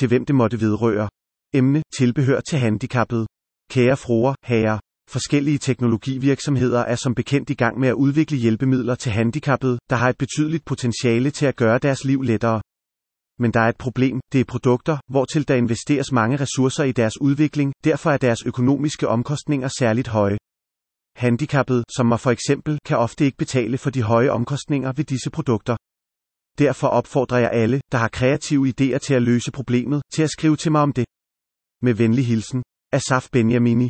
til hvem det måtte vedrøre. Emne, tilbehør til handicappede. Kære fruer, herrer. Forskellige teknologivirksomheder er som bekendt i gang med at udvikle hjælpemidler til handicappede, der har et betydeligt potentiale til at gøre deres liv lettere. Men der er et problem, det er produkter, hvortil der investeres mange ressourcer i deres udvikling, derfor er deres økonomiske omkostninger særligt høje. Handicappede, som mig for eksempel, kan ofte ikke betale for de høje omkostninger ved disse produkter. Derfor opfordrer jeg alle, der har kreative idéer til at løse problemet, til at skrive til mig om det. Med venlig hilsen, Asaf Benjamini.